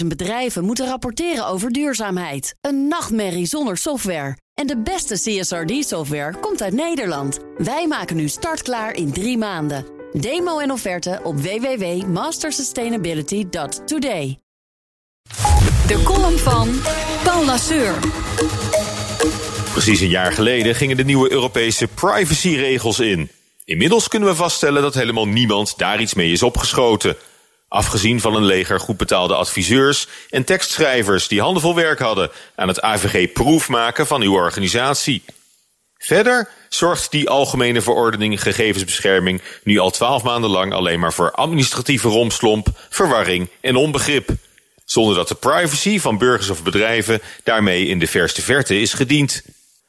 50.000 bedrijven moeten rapporteren over duurzaamheid. Een nachtmerrie zonder software. En de beste CSRD-software komt uit Nederland. Wij maken nu startklaar in drie maanden. Demo en offerte op www.mastersustainability.today. De column van Paul Lasseur. Precies een jaar geleden gingen de nieuwe Europese privacyregels in. Inmiddels kunnen we vaststellen dat helemaal niemand daar iets mee is opgeschoten. Afgezien van een leger goed betaalde adviseurs en tekstschrijvers die handenvol werk hadden aan het AVG proefmaken van uw organisatie. Verder zorgt die algemene verordening gegevensbescherming nu al twaalf maanden lang alleen maar voor administratieve romslomp, verwarring en onbegrip. Zonder dat de privacy van burgers of bedrijven daarmee in de verste verte is gediend.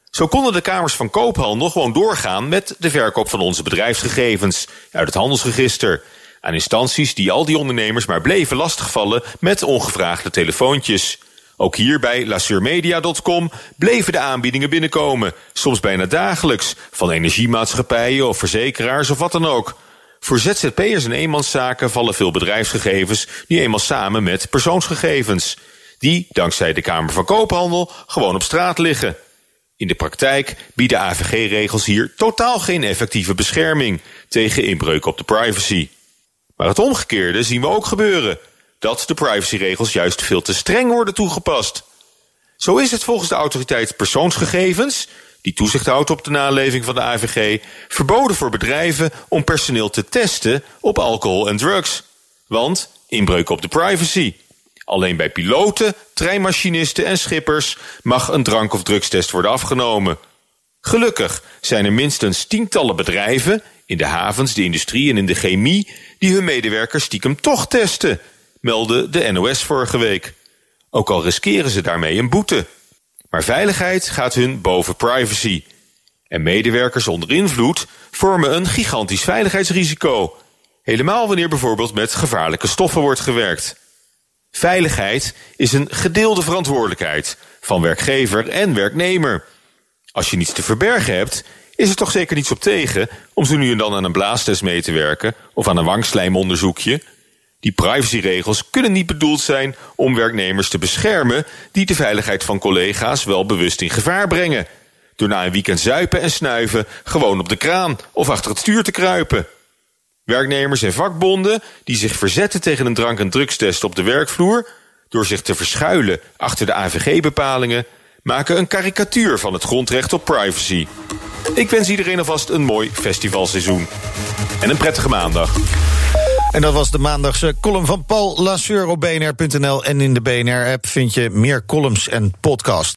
Zo konden de Kamers van Koophandel gewoon doorgaan met de verkoop van onze bedrijfsgegevens uit het handelsregister aan instanties die al die ondernemers maar bleven lastigvallen met ongevraagde telefoontjes. Ook hier bij lasurmedia.com bleven de aanbiedingen binnenkomen, soms bijna dagelijks, van energiemaatschappijen of verzekeraars of wat dan ook. Voor ZZP'ers en eenmanszaken vallen veel bedrijfsgegevens nu eenmaal samen met persoonsgegevens, die, dankzij de Kamer van Koophandel, gewoon op straat liggen. In de praktijk bieden AVG-regels hier totaal geen effectieve bescherming tegen inbreuk op de privacy. Maar het omgekeerde zien we ook gebeuren. Dat de privacyregels juist veel te streng worden toegepast. Zo is het volgens de autoriteit persoonsgegevens, die toezicht houdt op de naleving van de AVG, verboden voor bedrijven om personeel te testen op alcohol en drugs. Want inbreuk op de privacy. Alleen bij piloten, treinmachinisten en schippers mag een drank- of drugstest worden afgenomen. Gelukkig zijn er minstens tientallen bedrijven in de havens, de industrie en in de chemie die hun medewerkers stiekem toch testen, meldde de NOS vorige week. Ook al riskeren ze daarmee een boete. Maar veiligheid gaat hun boven privacy. En medewerkers onder invloed vormen een gigantisch veiligheidsrisico. Helemaal wanneer bijvoorbeeld met gevaarlijke stoffen wordt gewerkt. Veiligheid is een gedeelde verantwoordelijkheid van werkgever en werknemer. Als je niets te verbergen hebt, is er toch zeker niets op tegen om zo nu en dan aan een blaastest mee te werken of aan een wangslijmonderzoekje. Die privacyregels kunnen niet bedoeld zijn om werknemers te beschermen die de veiligheid van collega's wel bewust in gevaar brengen. Door na een weekend zuipen en snuiven gewoon op de kraan of achter het stuur te kruipen. Werknemers en vakbonden die zich verzetten tegen een drank- en drugstest op de werkvloer, door zich te verschuilen achter de AVG-bepalingen, maken een karikatuur van het grondrecht op privacy. Ik wens iedereen alvast een mooi festivalseizoen. En een prettige maandag. En dat was de maandagse column van Paul Lasseur op bnr.nl. En in de BNR-app vind je meer columns en podcasts.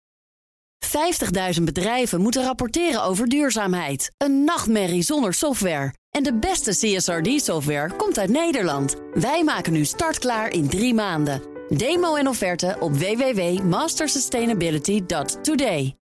50.000 bedrijven moeten rapporteren over duurzaamheid. Een nachtmerrie zonder software. En de beste CSRD-software komt uit Nederland. Wij maken nu startklaar in drie maanden. Demo en offerte op www.mastersustainability.today.